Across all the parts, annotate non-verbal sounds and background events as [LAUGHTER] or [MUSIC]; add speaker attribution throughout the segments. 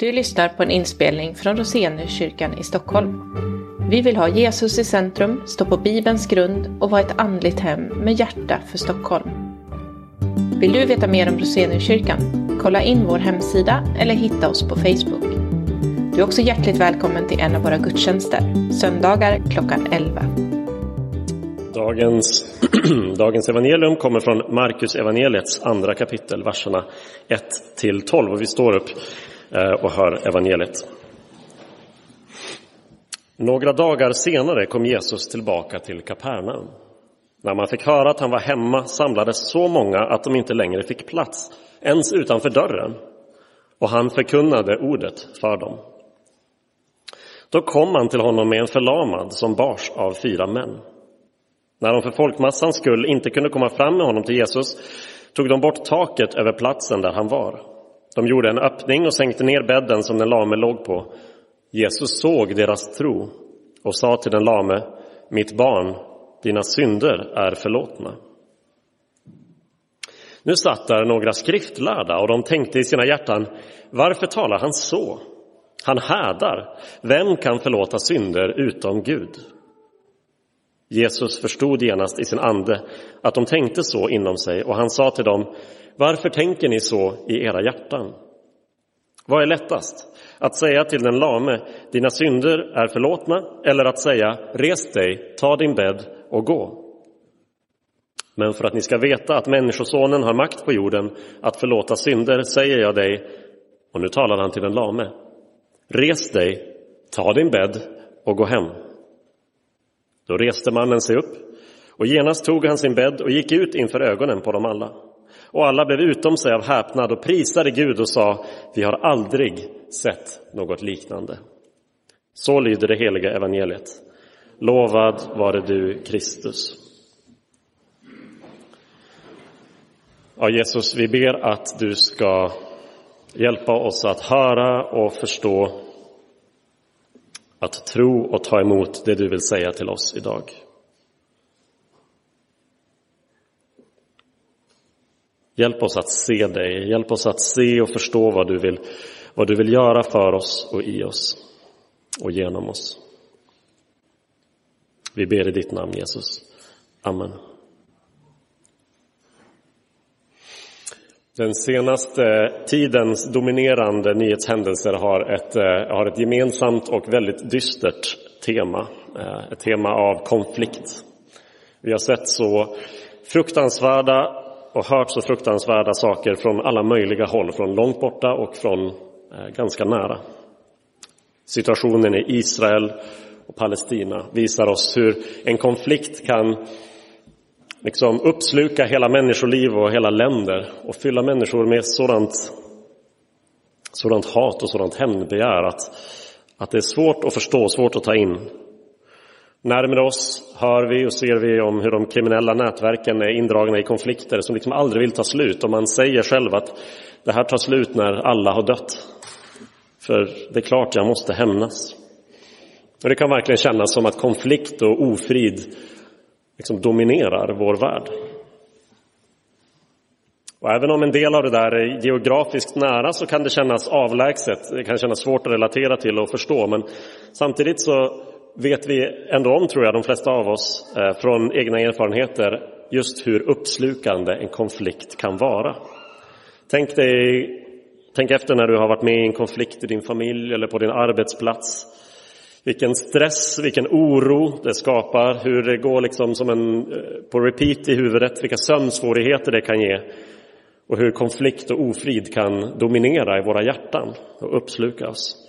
Speaker 1: Du lyssnar på en inspelning från Roseniuskyrkan i Stockholm. Vi vill ha Jesus i centrum, stå på Bibelns grund och vara ett andligt hem med hjärta för Stockholm. Vill du veta mer om Roseniuskyrkan? Kolla in vår hemsida eller hitta oss på Facebook. Du är också hjärtligt välkommen till en av våra gudstjänster, söndagar klockan 11.
Speaker 2: Dagens, [CLEARS THROAT] dagens evangelium kommer från Markus evangeliets andra kapitel, verserna 1 till 12. Och vi står upp Eh, och hör evangeliet. Några dagar senare kom Jesus tillbaka till Kapernaum. När man fick höra att han var hemma samlades så många att de inte längre fick plats, ens utanför dörren. Och han förkunnade ordet för dem. Då kom han till honom med en förlamad som bars av fyra män. När de för folkmassans skull inte kunde komma fram med honom till Jesus tog de bort taket över platsen där han var. De gjorde en öppning och sänkte ner bädden som den lame låg på. Jesus såg deras tro och sa till den lame, mitt barn, dina synder är förlåtna. Nu satt där några skriftlärda och de tänkte i sina hjärtan, varför talar han så? Han hädar. Vem kan förlåta synder utom Gud? Jesus förstod genast i sin ande att de tänkte så inom sig och han sa till dem, varför tänker ni så i era hjärtan? Vad är lättast? Att säga till den lame, dina synder är förlåtna, eller att säga, res dig, ta din bädd och gå. Men för att ni ska veta att Människosonen har makt på jorden att förlåta synder säger jag dig, och nu talar han till den lame, res dig, ta din bädd och gå hem. Då reste mannen sig upp och genast tog han sin bädd och gick ut inför ögonen på dem alla. Och alla blev utom sig av häpnad och prisade Gud och sa, vi har aldrig sett något liknande. Så lyder det heliga evangeliet. Lovad vare du, Kristus. Ja, Jesus, vi ber att du ska hjälpa oss att höra och förstå att tro och ta emot det du vill säga till oss idag. Hjälp oss att se dig, hjälp oss att se och förstå vad du vill, vad du vill göra för oss och i oss och genom oss. Vi ber i ditt namn Jesus. Amen. Den senaste tidens dominerande nyhetshändelser har ett, eh, har ett gemensamt och väldigt dystert tema. Eh, ett tema av konflikt. Vi har sett så fruktansvärda och hört så fruktansvärda saker från alla möjliga håll, från långt borta och från eh, ganska nära. Situationen i Israel och Palestina visar oss hur en konflikt kan liksom uppsluka hela människoliv och hela länder och fylla människor med sådant, sådant hat och sådant hämndbegär att, att det är svårt att förstå, svårt att ta in. Närmare oss hör vi och ser vi om hur de kriminella nätverken är indragna i konflikter som liksom aldrig vill ta slut och man säger själv att det här tar slut när alla har dött. För det är klart jag måste hämnas. Och det kan verkligen kännas som att konflikt och ofrid liksom dominerar vår värld. Och även om en del av det där är geografiskt nära så kan det kännas avlägset. Det kan kännas svårt att relatera till och förstå. Men samtidigt så vet vi ändå om, tror jag, de flesta av oss eh, från egna erfarenheter just hur uppslukande en konflikt kan vara. Tänk, dig, tänk efter när du har varit med i en konflikt i din familj eller på din arbetsplats. Vilken stress, vilken oro det skapar, hur det går liksom som en, eh, på repeat i huvudet, vilka sömnsvårigheter det kan ge och hur konflikt och ofrid kan dominera i våra hjärtan och uppsluka oss.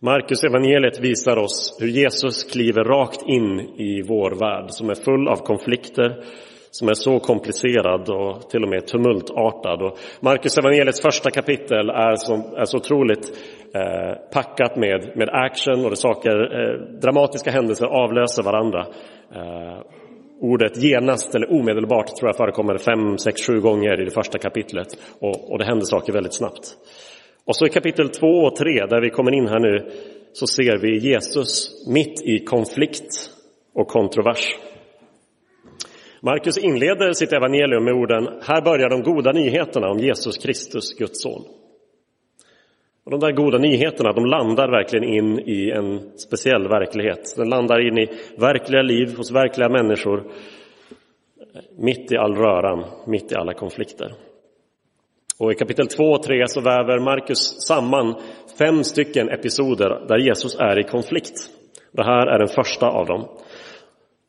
Speaker 2: Markus evangeliet visar oss hur Jesus kliver rakt in i vår värld som är full av konflikter, som är så komplicerad och till och med tumultartad. Och Markus evangeliets första kapitel är så, är så otroligt eh, packat med, med action och det saker, eh, dramatiska händelser avlöser varandra. Eh, ordet genast eller omedelbart tror jag förekommer fem, sex, sju gånger i det första kapitlet och, och det händer saker väldigt snabbt. Och så i kapitel 2 och 3, där vi kommer in här nu, så ser vi Jesus mitt i konflikt och kontrovers. Markus inleder sitt evangelium med orden Här börjar de goda nyheterna om Jesus Kristus, Guds son. Och de där goda nyheterna, de landar verkligen in i en speciell verklighet. Den landar in i verkliga liv hos verkliga människor. Mitt i all röran, mitt i alla konflikter. Och i kapitel 2 och 3 så väver Markus samman fem stycken episoder där Jesus är i konflikt. Det här är den första av dem.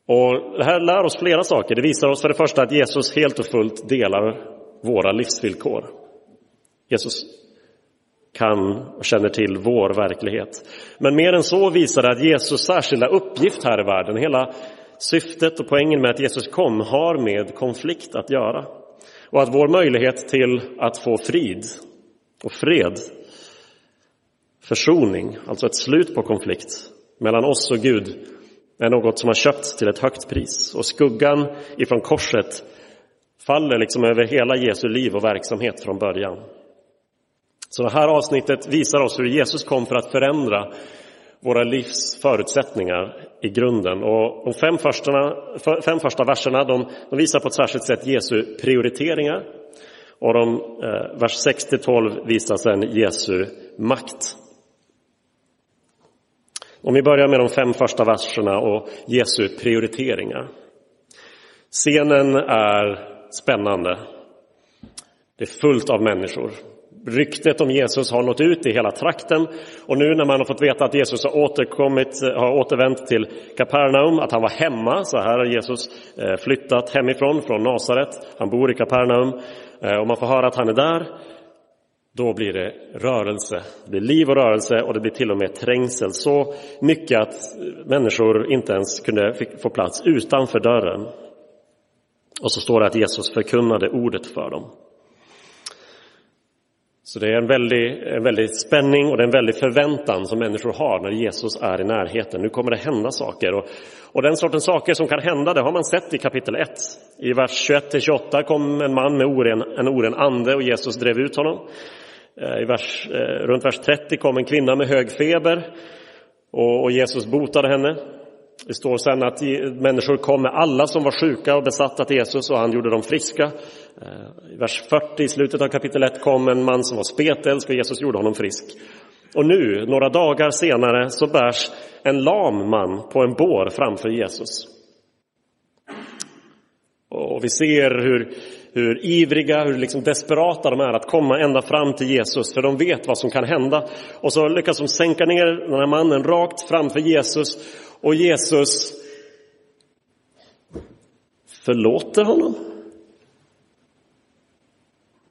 Speaker 2: Och det här lär oss flera saker. Det visar oss för det första att Jesus helt och fullt delar våra livsvillkor. Jesus kan och känner till vår verklighet. Men mer än så visar det att Jesus särskilda uppgift här i världen, hela syftet och poängen med att Jesus kom har med konflikt att göra. Och att vår möjlighet till att få frid och fred, försoning, alltså ett slut på konflikt mellan oss och Gud är något som har köpts till ett högt pris. Och skuggan ifrån korset faller liksom över hela Jesu liv och verksamhet från början. Så det här avsnittet visar oss hur Jesus kom för att förändra våra livs förutsättningar i grunden. Och de fem första, fem första verserna de, de visar på ett särskilt sätt Jesu prioriteringar. Och de, eh, vers 6-12 visar sedan Jesu makt. Om vi börjar med de fem första verserna och Jesu prioriteringar. Scenen är spännande. Det är fullt av människor. Ryktet om Jesus har nått ut i hela trakten och nu när man har fått veta att Jesus har återkommit, har återvänt till Kapernaum, att han var hemma, så här har Jesus eh, flyttat hemifrån, från Nasaret, han bor i Kapernaum eh, och man får höra att han är där, då blir det rörelse. Det blir liv och rörelse och det blir till och med trängsel. Så mycket att eh, människor inte ens kunde få plats utanför dörren. Och så står det att Jesus förkunnade ordet för dem. Så det är en väldig, en väldig spänning och det är en väldig förväntan som människor har när Jesus är i närheten. Nu kommer det hända saker. Och, och den sortens saker som kan hända, det har man sett i kapitel 1. I vers 21-28 kom en man med oren, en oren ande och Jesus drev ut honom. Eh, I vers, eh, runt vers 30 kom en kvinna med hög feber och, och Jesus botade henne. Det står sen att människor kom med alla som var sjuka och besatta till Jesus och han gjorde dem friska. Eh, I vers 40 i slutet av kapitel 1 kom en man som var spetälsk och Jesus gjorde honom frisk. Och nu, några dagar senare, så bärs en lam man på en bår framför Jesus. Och vi ser hur, hur ivriga, hur liksom desperata de är att komma ända fram till Jesus, för de vet vad som kan hända. Och så lyckas de sänka ner den här mannen rakt framför Jesus och Jesus förlåter honom.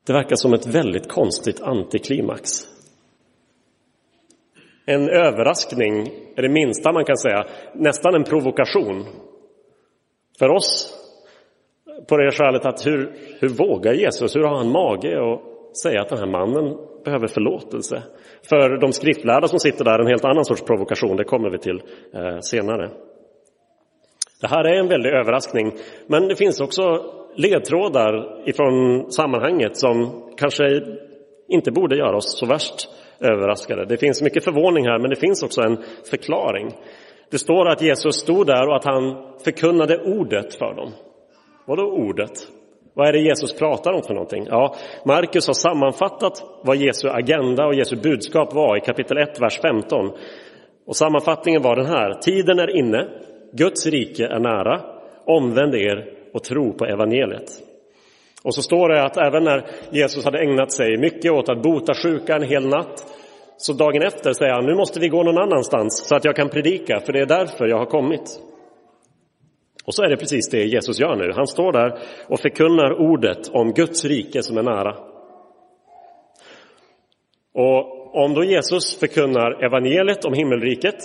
Speaker 2: Det verkar som ett väldigt konstigt antiklimax. En överraskning är det minsta man kan säga, nästan en provokation. För oss på det skälet att hur, hur vågar Jesus, hur har han mage att säga att den här mannen behöver förlåtelse? För de skriftlärda som sitter där, en helt annan sorts provokation, det kommer vi till eh, senare. Det här är en väldig överraskning, men det finns också ledtrådar ifrån sammanhanget som kanske inte borde göra oss så värst överraskade. Det finns mycket förvåning här, men det finns också en förklaring. Det står att Jesus stod där och att han förkunnade ordet för dem. Vadå ordet? Vad är det Jesus pratar om för någonting? Ja, Markus har sammanfattat vad Jesu agenda och Jesu budskap var i kapitel 1, vers 15. Och sammanfattningen var den här. Tiden är inne, Guds rike är nära, omvänd er och tro på evangeliet. Och så står det att även när Jesus hade ägnat sig mycket åt att bota sjuka en hel natt, så dagen efter säger han, nu måste vi gå någon annanstans så att jag kan predika, för det är därför jag har kommit. Och så är det precis det Jesus gör nu. Han står där och förkunnar ordet om Guds rike som är nära. Och om då Jesus förkunnar evangeliet om himmelriket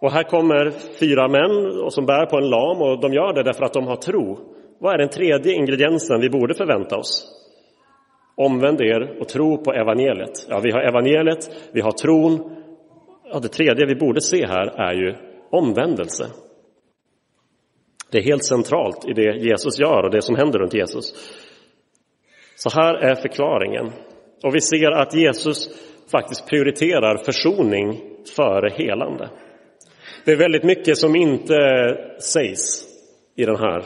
Speaker 2: och här kommer fyra män som bär på en lam och de gör det därför att de har tro. Vad är den tredje ingrediensen vi borde förvänta oss? Omvänd er och tro på evangeliet. Ja, vi har evangeliet, vi har tron. Ja, det tredje vi borde se här är ju omvändelse. Det är helt centralt i det Jesus gör och det som händer runt Jesus. Så här är förklaringen. Och vi ser att Jesus faktiskt prioriterar försoning före helande. Det är väldigt mycket som inte sägs i den här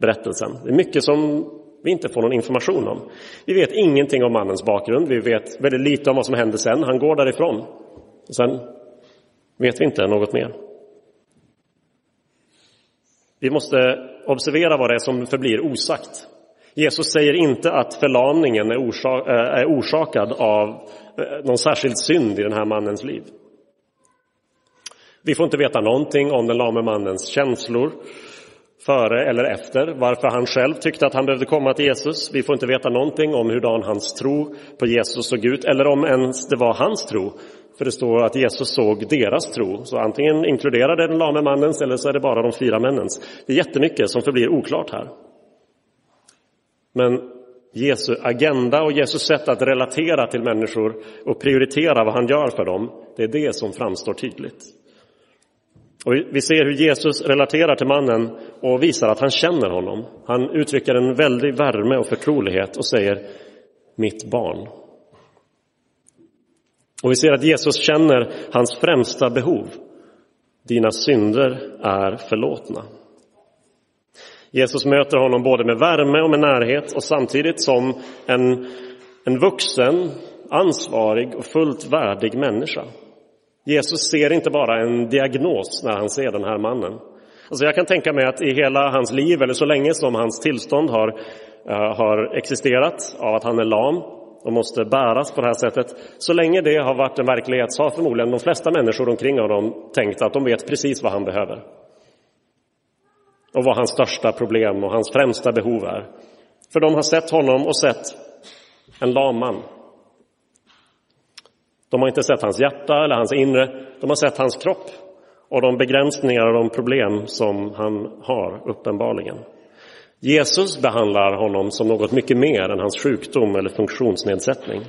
Speaker 2: berättelsen. Det är mycket som vi inte får någon information om. Vi vet ingenting om mannens bakgrund, vi vet väldigt lite om vad som händer sen. Han går därifrån. Sen vet vi inte något mer. Vi måste observera vad det är som förblir osagt. Jesus säger inte att förlamningen är, orsak, eh, är orsakad av eh, någon särskild synd i den här mannens liv. Vi får inte veta någonting om den lame mannens känslor före eller efter, varför han själv tyckte att han behövde komma till Jesus. Vi får inte veta någonting om hurdan hans tro på Jesus såg ut, eller om ens det var hans tro. För det står att Jesus såg deras tro, så antingen inkluderar det den lame mannens eller så är det bara de fyra männens. Det är jättemycket som förblir oklart här. Men Jesu agenda och Jesus sätt att relatera till människor och prioritera vad han gör för dem, det är det som framstår tydligt. Och vi ser hur Jesus relaterar till mannen och visar att han känner honom. Han uttrycker en väldig värme och förtrolighet och säger mitt barn. Och vi ser att Jesus känner hans främsta behov. Dina synder är förlåtna. Jesus möter honom både med värme och med närhet och samtidigt som en, en vuxen, ansvarig och fullt värdig människa. Jesus ser inte bara en diagnos när han ser den här mannen. Alltså jag kan tänka mig att i hela hans liv, eller så länge som hans tillstånd har, uh, har existerat, av att han är lam och måste bäras på det här sättet, så länge det har varit en verklighet så har förmodligen de flesta människor omkring honom tänkt att de vet precis vad han behöver. Och vad hans största problem och hans främsta behov är. För de har sett honom och sett en lam man de har inte sett hans hjärta eller hans inre, de har sett hans kropp och de begränsningar och de problem som han har, uppenbarligen. Jesus behandlar honom som något mycket mer än hans sjukdom eller funktionsnedsättning.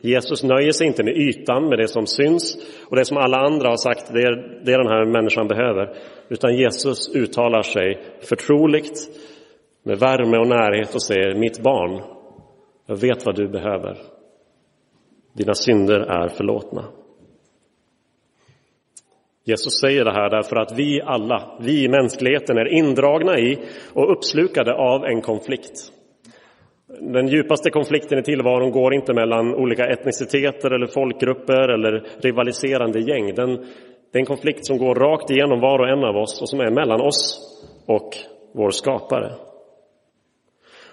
Speaker 2: Jesus nöjer sig inte med ytan, med det som syns och det som alla andra har sagt, det är det den här människan behöver. Utan Jesus uttalar sig förtroligt, med värme och närhet och säger, mitt barn, jag vet vad du behöver. Dina synder är förlåtna. Jesus säger det här därför att vi alla, vi i mänskligheten, är indragna i och uppslukade av en konflikt. Den djupaste konflikten i tillvaron går inte mellan olika etniciteter eller folkgrupper eller rivaliserande gäng. Den, det är en konflikt som går rakt igenom var och en av oss och som är mellan oss och vår skapare.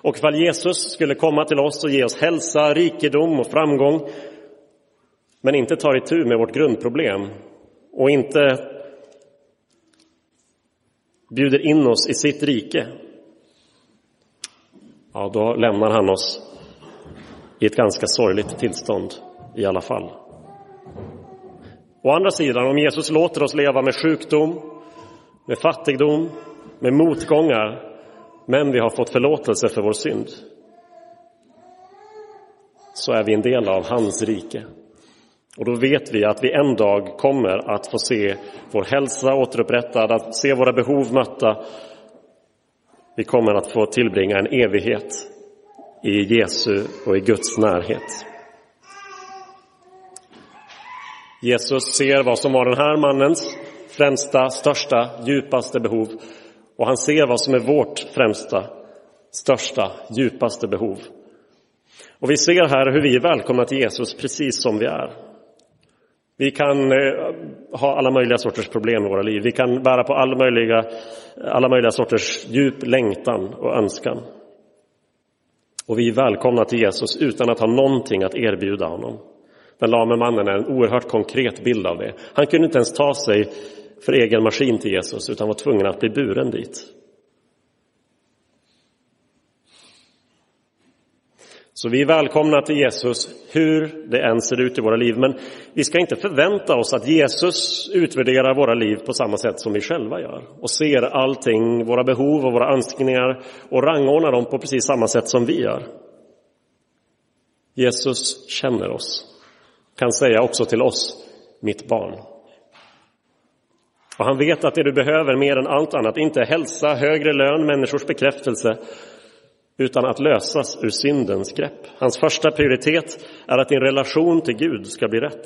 Speaker 2: Och ifall Jesus skulle komma till oss och ge oss hälsa, rikedom och framgång men inte tar itu med vårt grundproblem och inte bjuder in oss i sitt rike, ja, då lämnar han oss i ett ganska sorgligt tillstånd i alla fall. Å andra sidan, om Jesus låter oss leva med sjukdom, med fattigdom, med motgångar, men vi har fått förlåtelse för vår synd, så är vi en del av hans rike. Och då vet vi att vi en dag kommer att få se vår hälsa återupprättad, att se våra behov mötta. Vi kommer att få tillbringa en evighet i Jesu och i Guds närhet. Jesus ser vad som var den här mannens främsta, största, djupaste behov och han ser vad som är vårt främsta, största, djupaste behov. Och vi ser här hur vi är välkomna till Jesus precis som vi är. Vi kan eh, ha alla möjliga sorters problem i våra liv. Vi kan bära på alla möjliga, alla möjliga sorters djup längtan och önskan. Och vi är välkomna till Jesus utan att ha någonting att erbjuda honom. Den lame mannen är en oerhört konkret bild av det. Han kunde inte ens ta sig för egen maskin till Jesus utan var tvungen att bli buren dit. Så vi är välkomna till Jesus hur det än ser ut i våra liv. Men vi ska inte förvänta oss att Jesus utvärderar våra liv på samma sätt som vi själva gör och ser allting, våra behov och våra önskningar och rangordnar dem på precis samma sätt som vi gör. Jesus känner oss, kan säga också till oss, mitt barn. Och han vet att det du behöver mer än allt annat inte är hälsa, högre lön, människors bekräftelse, utan att lösas ur syndens grepp. Hans första prioritet är att din relation till Gud ska bli rätt.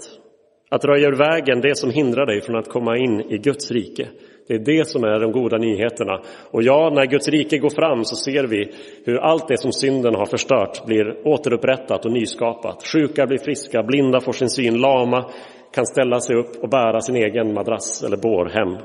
Speaker 2: Att röja ur vägen det som hindrar dig från att komma in i Guds rike, Det är det som är de goda nyheterna. Och ja, när Guds rike går fram så ser vi hur allt det som synden har förstört blir återupprättat och nyskapat. Sjuka blir friska, blinda får sin syn, lama kan ställa sig upp och bära sin egen madrass eller bår hem.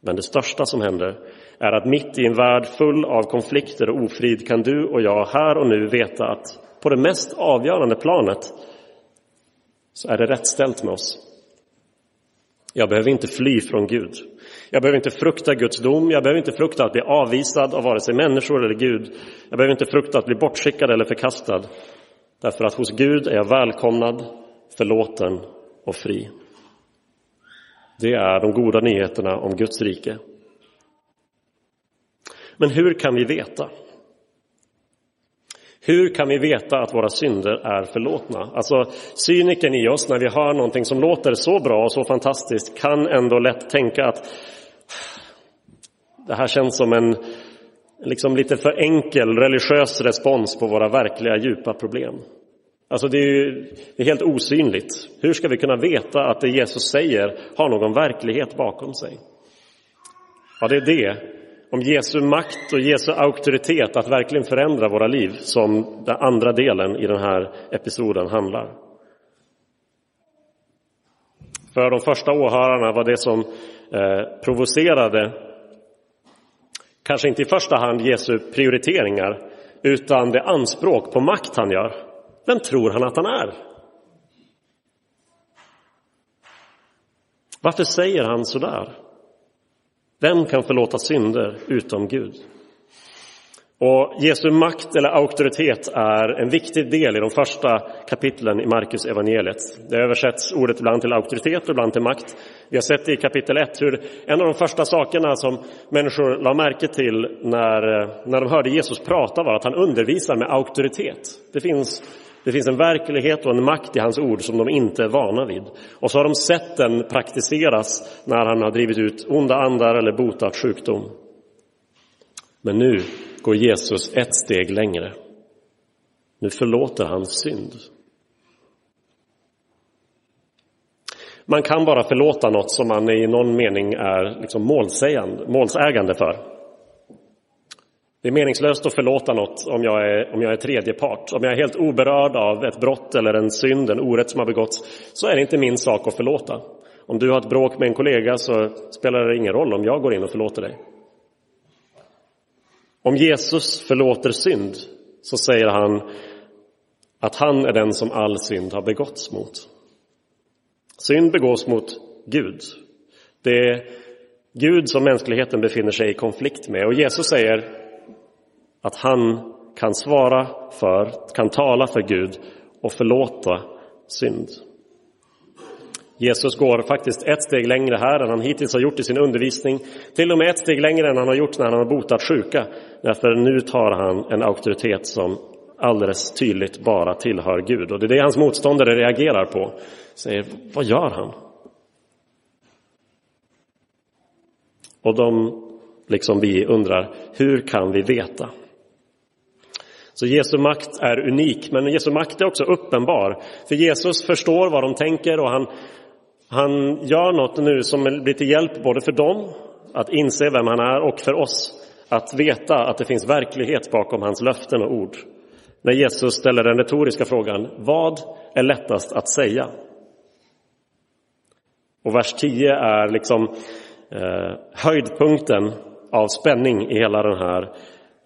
Speaker 2: Men det största som händer är att mitt i en värld full av konflikter och ofrid kan du och jag här och nu veta att på det mest avgörande planet så är det rätt ställt med oss. Jag behöver inte fly från Gud. Jag behöver inte frukta Guds dom. Jag behöver inte frukta att bli avvisad av vare sig människor eller Gud. Jag behöver inte frukta att bli bortskickad eller förkastad. Därför att hos Gud är jag välkomnad, förlåten och fri. Det är de goda nyheterna om Guds rike. Men hur kan vi veta? Hur kan vi veta att våra synder är förlåtna? Alltså, cyniken i oss när vi hör någonting som låter så bra och så fantastiskt kan ändå lätt tänka att det här känns som en liksom lite för enkel religiös respons på våra verkliga djupa problem. Alltså det är, ju, det är helt osynligt. Hur ska vi kunna veta att det Jesus säger har någon verklighet bakom sig? Ja, det är det om Jesu makt och Jesu auktoritet att verkligen förändra våra liv som den andra delen i den här episoden handlar. För de första åhörarna var det som eh, provocerade kanske inte i första hand Jesu prioriteringar utan det anspråk på makt han gör. Vem tror han att han är? Varför säger han så där? Vem kan förlåta synder utom Gud? Och Jesu makt eller auktoritet är en viktig del i de första kapitlen i Markus evangeliet. Det översätts ordet ibland till auktoritet och ibland till makt. Vi har sett i kapitel 1 hur en av de första sakerna som människor la märke till när, när de hörde Jesus prata var att han undervisar med auktoritet. Det finns det finns en verklighet och en makt i hans ord som de inte är vana vid. Och så har de sett den praktiseras när han har drivit ut onda andar eller botat sjukdom. Men nu går Jesus ett steg längre. Nu förlåter han synd. Man kan bara förlåta något som man i någon mening är liksom målsägande för. Det är meningslöst att förlåta något om jag, är, om jag är tredje part. Om jag är helt oberörd av ett brott eller en synd, en orätt som har begåtts, så är det inte min sak att förlåta. Om du har ett bråk med en kollega så spelar det ingen roll om jag går in och förlåter dig. Om Jesus förlåter synd så säger han att han är den som all synd har begåtts mot. Synd begås mot Gud. Det är Gud som mänskligheten befinner sig i konflikt med. Och Jesus säger att han kan svara för, kan tala för Gud och förlåta synd. Jesus går faktiskt ett steg längre här än han hittills har gjort i sin undervisning. Till och med ett steg längre än han har gjort när han har botat sjuka. Därför nu tar han en auktoritet som alldeles tydligt bara tillhör Gud. Och det är det hans motståndare reagerar på. Säger, vad gör han? Och de, liksom vi, undrar, hur kan vi veta? Så Jesu makt är unik, men Jesu makt är också uppenbar. För Jesus förstår vad de tänker och han, han gör något nu som blir till hjälp både för dem att inse vem han är och för oss att veta att det finns verklighet bakom hans löften och ord. När Jesus ställer den retoriska frågan, vad är lättast att säga? Och vers 10 är liksom eh, höjdpunkten av spänning i hela den här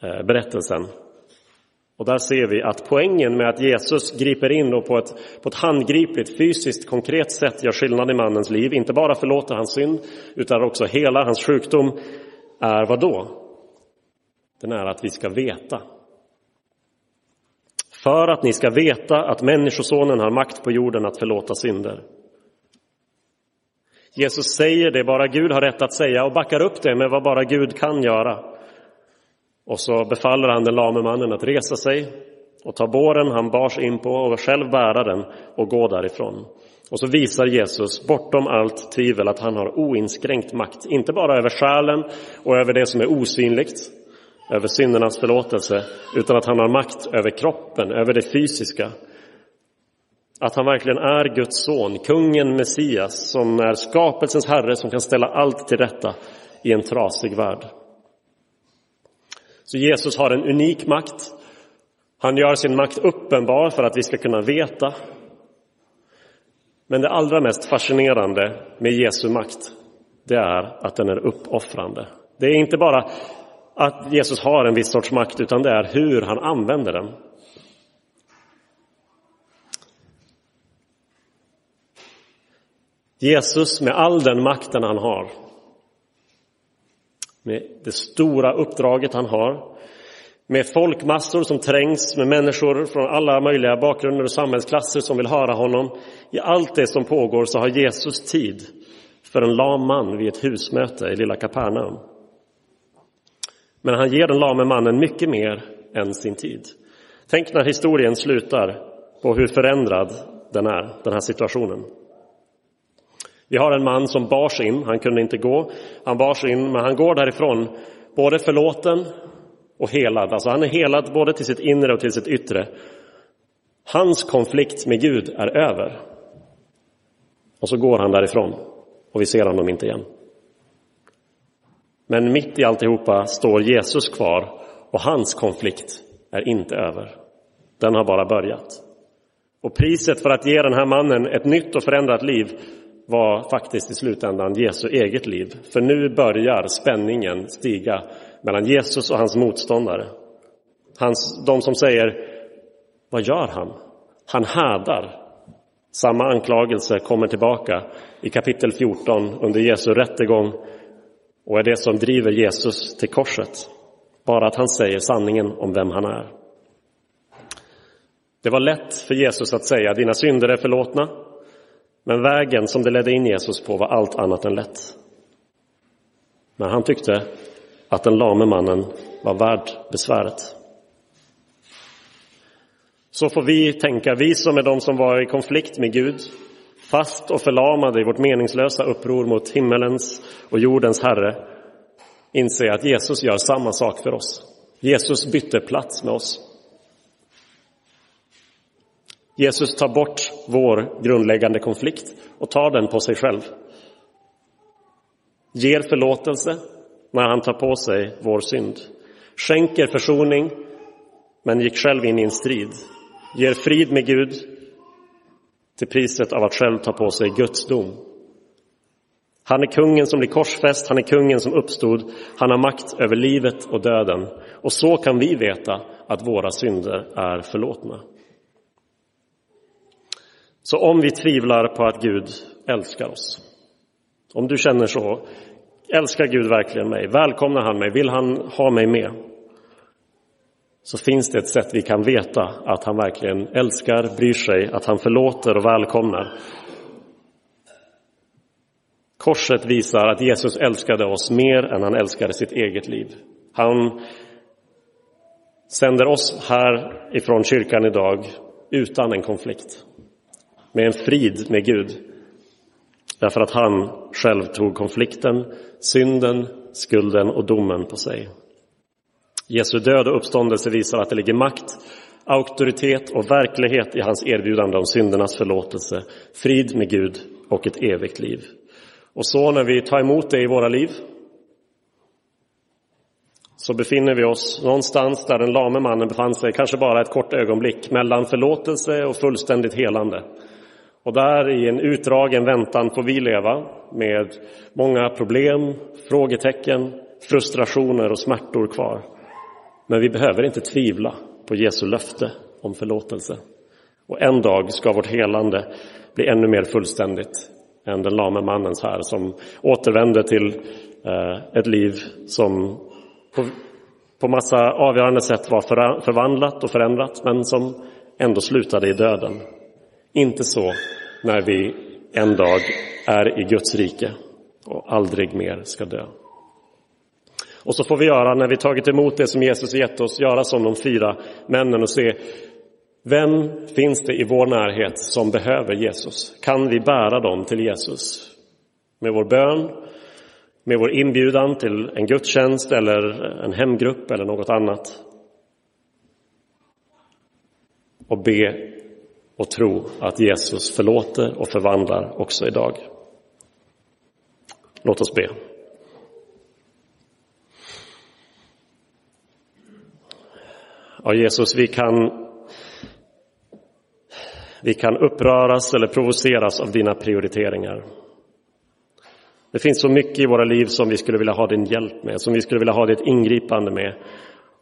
Speaker 2: eh, berättelsen. Och där ser vi att poängen med att Jesus griper in och på ett, på ett handgripligt, fysiskt, konkret sätt gör skillnad i mannens liv, inte bara förlåter hans synd, utan också hela hans sjukdom, är vad då? Den är att vi ska veta. För att ni ska veta att Människosonen har makt på jorden att förlåta synder. Jesus säger det bara Gud har rätt att säga och backar upp det med vad bara Gud kan göra. Och så befaller han den lame mannen att resa sig och ta båren han bars in på och själv bära den och gå därifrån. Och så visar Jesus bortom allt tvivel att han har oinskränkt makt, inte bara över själen och över det som är osynligt, över syndernas förlåtelse, utan att han har makt över kroppen, över det fysiska. Att han verkligen är Guds son, kungen Messias, som är skapelsens herre som kan ställa allt till rätta i en trasig värld. Så Jesus har en unik makt. Han gör sin makt uppenbar för att vi ska kunna veta. Men det allra mest fascinerande med Jesu makt, det är att den är uppoffrande. Det är inte bara att Jesus har en viss sorts makt, utan det är hur han använder den. Jesus med all den makten han har, med det stora uppdraget han har, med folkmassor som trängs, med människor från alla möjliga bakgrunder och samhällsklasser som vill höra honom. I allt det som pågår så har Jesus tid för en lam man vid ett husmöte i lilla Kapernaum. Men han ger den lame mannen mycket mer än sin tid. Tänk när historien slutar på hur förändrad den är, den här situationen. Vi har en man som bars in, han kunde inte gå, han bars in, men han går därifrån både förlåten och helad. Alltså han är helad både till sitt inre och till sitt yttre. Hans konflikt med Gud är över. Och så går han därifrån och vi ser honom inte igen. Men mitt i alltihopa står Jesus kvar och hans konflikt är inte över. Den har bara börjat. Och priset för att ge den här mannen ett nytt och förändrat liv var faktiskt i slutändan Jesu eget liv. För nu börjar spänningen stiga mellan Jesus och hans motståndare. Hans, de som säger, vad gör han? Han härdar. Samma anklagelse kommer tillbaka i kapitel 14 under Jesu rättegång och är det som driver Jesus till korset. Bara att han säger sanningen om vem han är. Det var lätt för Jesus att säga dina synder är förlåtna. Men vägen som det ledde in Jesus på var allt annat än lätt. Men han tyckte att den lame mannen var värd besväret. Så får vi tänka, vi som är de som var i konflikt med Gud, fast och förlamade i vårt meningslösa uppror mot himmelens och jordens Herre, inse att Jesus gör samma sak för oss. Jesus bytte plats med oss. Jesus tar bort vår grundläggande konflikt och tar den på sig själv. Ger förlåtelse när han tar på sig vår synd. Skänker försoning men gick själv in i en strid. Ger frid med Gud till priset av att själv ta på sig Guds dom. Han är kungen som blir korsfäst, han är kungen som uppstod, han har makt över livet och döden. Och så kan vi veta att våra synder är förlåtna. Så om vi tvivlar på att Gud älskar oss, om du känner så, älskar Gud verkligen mig? Välkomnar han mig? Vill han ha mig med? Så finns det ett sätt vi kan veta att han verkligen älskar, bryr sig, att han förlåter och välkomnar. Korset visar att Jesus älskade oss mer än han älskade sitt eget liv. Han sänder oss här ifrån kyrkan idag utan en konflikt med en frid med Gud. Därför att han själv tog konflikten, synden, skulden och domen på sig. Jesu död och uppståndelse visar att det ligger makt, auktoritet och verklighet i hans erbjudande om syndernas förlåtelse, frid med Gud och ett evigt liv. Och så när vi tar emot det i våra liv så befinner vi oss någonstans där den lame mannen befann sig, kanske bara ett kort ögonblick, mellan förlåtelse och fullständigt helande. Och där i en utdragen väntan får vi leva med många problem, frågetecken, frustrationer och smärtor kvar. Men vi behöver inte tvivla på Jesu löfte om förlåtelse. Och en dag ska vårt helande bli ännu mer fullständigt än den lame mannens här som återvände till eh, ett liv som på, på massa avgörande sätt var förvandlat och förändrat men som ändå slutade i döden. Inte så när vi en dag är i Guds rike och aldrig mer ska dö. Och så får vi göra, när vi tagit emot det som Jesus gett oss, göra som de fyra männen och se vem finns det i vår närhet som behöver Jesus? Kan vi bära dem till Jesus? Med vår bön, med vår inbjudan till en gudstjänst eller en hemgrupp eller något annat. Och be och tro att Jesus förlåter och förvandlar också idag. Låt oss be. Ja, Jesus, vi kan, vi kan uppröras eller provoceras av dina prioriteringar. Det finns så mycket i våra liv som vi skulle vilja ha din hjälp med, som vi skulle vilja ha ditt ingripande med.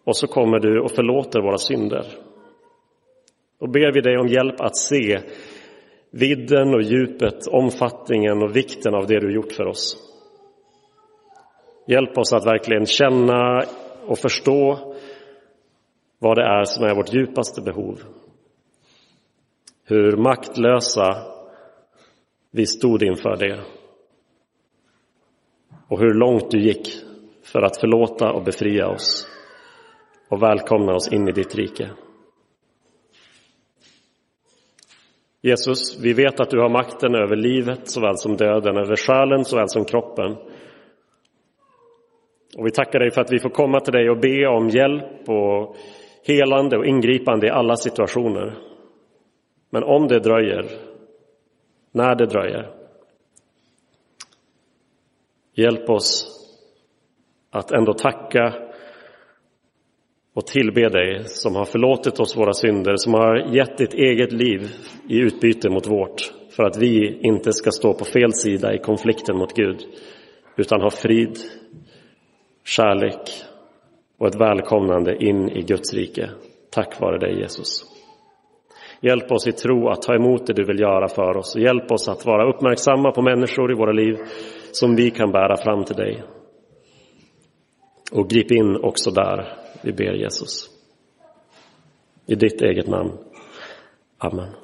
Speaker 2: Och så kommer du och förlåter våra synder. Då ber vi dig om hjälp att se vidden och djupet, omfattningen och vikten av det du gjort för oss. Hjälp oss att verkligen känna och förstå vad det är som är vårt djupaste behov. Hur maktlösa vi stod inför det. Och hur långt du gick för att förlåta och befria oss och välkomna oss in i ditt rike. Jesus, vi vet att du har makten över livet såväl som döden, över själen såväl som kroppen. Och vi tackar dig för att vi får komma till dig och be om hjälp och helande och ingripande i alla situationer. Men om det dröjer, när det dröjer, hjälp oss att ändå tacka och tillbe dig som har förlåtit oss våra synder, som har gett ditt eget liv i utbyte mot vårt för att vi inte ska stå på fel sida i konflikten mot Gud utan ha frid, kärlek och ett välkomnande in i Guds rike. Tack vare dig Jesus. Hjälp oss i tro att ta emot det du vill göra för oss. och Hjälp oss att vara uppmärksamma på människor i våra liv som vi kan bära fram till dig. Och grip in också där, vi ber Jesus. I ditt eget namn. Amen.